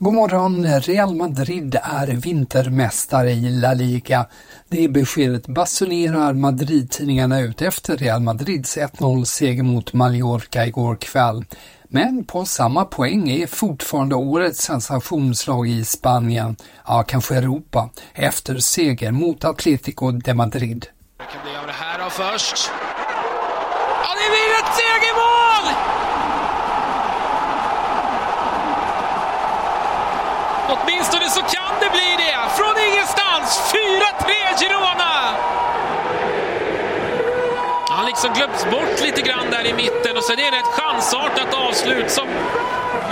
God morgon! Real Madrid är vintermästare i La Liga. Det beskedet basunerar Madrid-tidningarna ut efter Real Madrids 1-0-seger mot Mallorca igår kväll. Men på samma poäng är fortfarande årets sensationslag i Spanien, ja kanske Europa, efter seger mot Atlético de Madrid. Det kan bli av det här då först? Ja, det blir ett segermål! Åtminstone så kan det bli det! Från ingenstans! 4-3 Girona! Släpps bort lite grann där i mitten och sen är det ett chansartat avslut som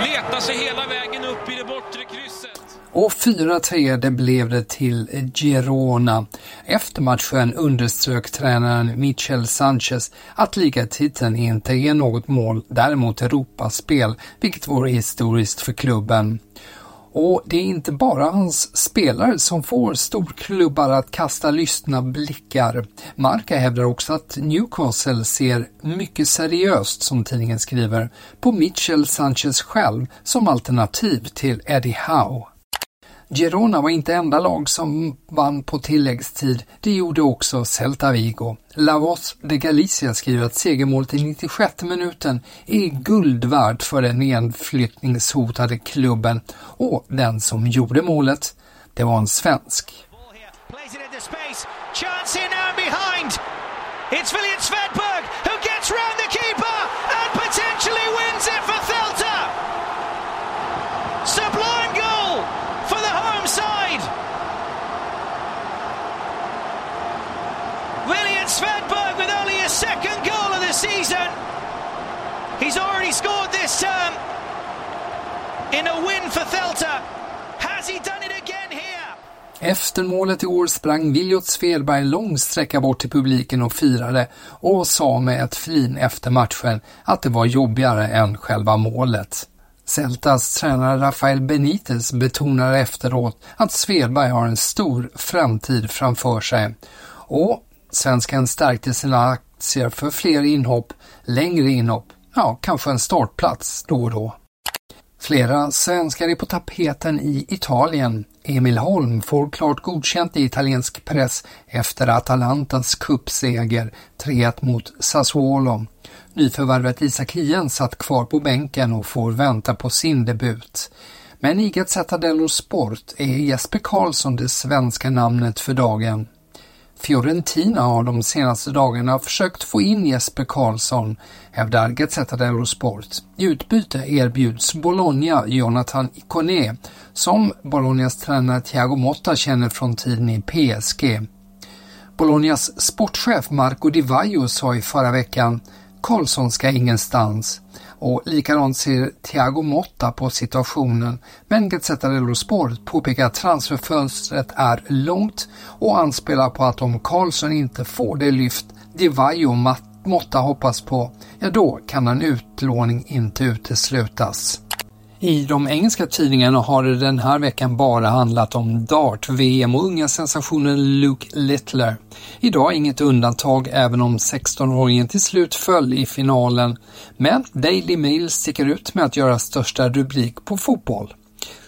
letar sig hela vägen upp i det bortre krysset. Och 4-3 det blev det till Girona. Efter matchen underströk tränaren Michel Sanchez att ligatiteln inte är något mål, däremot Europaspel, vilket vore historiskt för klubben. Och det är inte bara hans spelare som får storklubbar att kasta lystna blickar. Marca hävdar också att Newcastle ser mycket seriöst, som tidningen skriver, på Mitchell Sanchez själv som alternativ till Eddie Howe. Girona var inte enda lag som vann på tilläggstid, det gjorde också Celta Vigo. Lavos de Galicia skriver att segermålet i 96 minuten är guld värt för den nedflyttningshotade klubben och den som gjorde målet, det var en svensk. It's William Svedberg who gets round the keeper and potentially wins it for Celta. Sublime goal for the home side. William Svedberg with only his second goal of the season. He's already scored this term in a win for Celta. Has he done it again here? Efter målet i år sprang Viljot Svedberg lång sträcka bort till publiken och firade och sa med ett flin efter matchen att det var jobbigare än själva målet. Celtas tränare Rafael Benitez betonar efteråt att Svedberg har en stor framtid framför sig och svensken stärkte sina aktier för fler inhopp, längre inhopp, ja kanske en startplats då och då. Flera svenskar är på tapeten i Italien. Emil Holm får klart godkänt i italiensk press efter Atalantas cupseger 3-1 mot Sassuolo. Nyförvärvet Isak Hien satt kvar på bänken och får vänta på sin debut. Men i Gazzetta dello Sport är Jesper Karlsson det svenska namnet för dagen. Fiorentina har de senaste dagarna försökt få in Jesper Karlsson, hävdar Gazzetta dello Sport. I utbyte erbjuds Bologna Jonathan Ikoné, som Bolognas tränare Thiago Motta känner från tiden i PSG. Bolognas sportchef Marco Di Vaio sa i förra veckan Karlsson ska ingenstans och likadant ser Thiago Motta på situationen men Gazzetta dello Sport påpekar att transferfönstret är långt och anspelar på att om Karlsson inte får det lyft DiVaio och Motta hoppas på, ja då kan en utlåning inte uteslutas. I de engelska tidningarna har det den här veckan bara handlat om dart-VM och unga sensationen Luke Littler. Idag inget undantag även om 16-åringen till slut föll i finalen. Men Daily Mail sticker ut med att göra största rubrik på fotboll.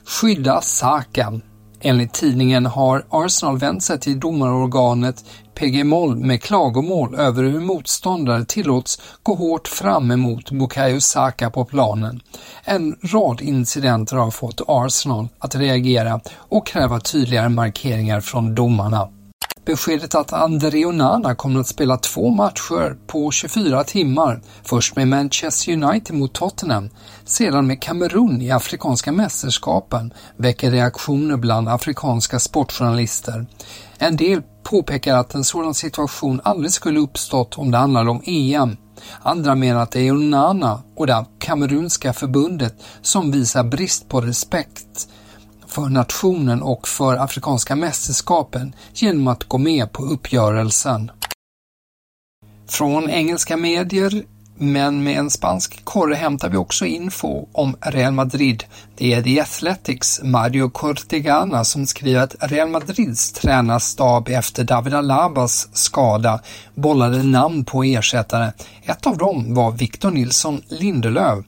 Skydda Saka. Enligt tidningen har Arsenal vänt sig till domarorganet PG Moll med klagomål över hur motståndare tillåts gå hårt fram emot Bukayo Saka på planen. En rad incidenter har fått Arsenal att reagera och kräva tydligare markeringar från domarna. Beskedet att André Onana kommer att spela två matcher på 24 timmar, först med Manchester United mot Tottenham, sedan med Kamerun i Afrikanska mästerskapen, väcker reaktioner bland afrikanska sportjournalister. En del påpekar att en sådan situation aldrig skulle uppstått om det handlade om EM. Andra menar att det är Onana och det kamerunska förbundet som visar brist på respekt för nationen och för Afrikanska mästerskapen genom att gå med på uppgörelsen. Från engelska medier men med en spansk korre hämtar vi också info om Real Madrid. Det är The Athletics Mario Cortegana som skriver att Real Madrids tränarstab efter David Alabas skada bollade namn på ersättare. Ett av dem var Victor Nilsson Lindelöf.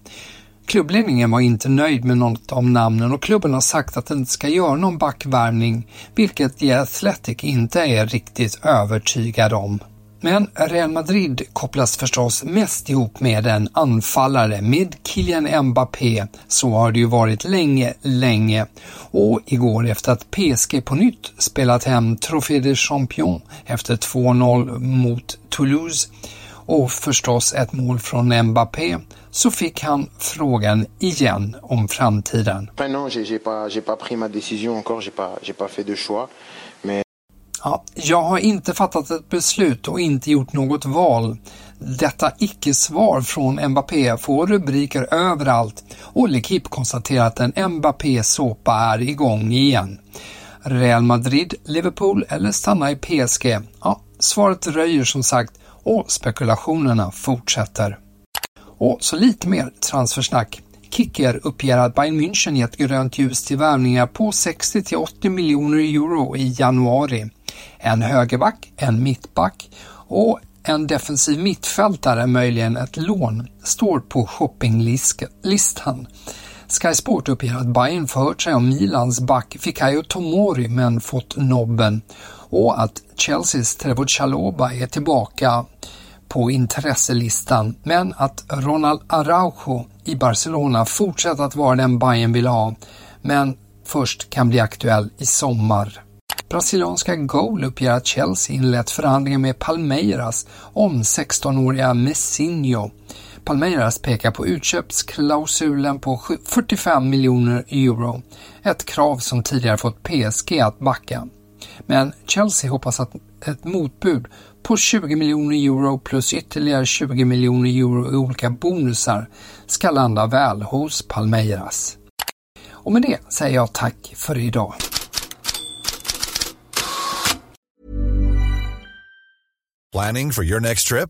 Klubbledningen var inte nöjd med något av namnen och klubben har sagt att den inte ska göra någon backvärmning, vilket The Athletic inte är riktigt övertygad om. Men Real Madrid kopplas förstås mest ihop med en anfallare, med Kylian Mbappé. Så har det ju varit länge, länge. Och igår efter att PSG på nytt spelat hem Trophée de Champion efter 2-0 mot Toulouse och förstås ett mål från Mbappé så fick han frågan igen om framtiden. Ja, jag har inte fattat ett beslut och inte gjort något val. Detta icke-svar från Mbappé får rubriker överallt och L'Equipe konstaterar att en Mbappé-såpa är igång igen. Real Madrid, Liverpool eller stanna i PSG? Ja, svaret röjer som sagt och spekulationerna fortsätter. Och så lite mer transfersnack. Kicker uppger att Bayern München gett grönt ljus till värvningar på 60 till 80 miljoner euro i januari en högerback, en mittback och en defensiv mittfältare, möjligen ett lån, står på shoppinglistan. Sky Sport uppger att Bayern förhört sig om Milans back Fikayo Tomori men fått nobben och att Chelseas Trevor Chaloba är tillbaka på intresselistan men att Ronald Araujo i Barcelona fortsätter att vara den Bayern vill ha men först kan bli aktuell i sommar. Brasilianska Goal uppger att Chelsea inlett förhandlingar med Palmeiras om 16-åriga Messinho. Palmeiras pekar på utköpsklausulen på 45 miljoner euro, ett krav som tidigare fått PSG att backa. Men Chelsea hoppas att ett motbud på 20 miljoner euro plus ytterligare 20 miljoner euro i olika bonusar ska landa väl hos Palmeiras. Och med det säger jag tack för idag. Planning for your next trip?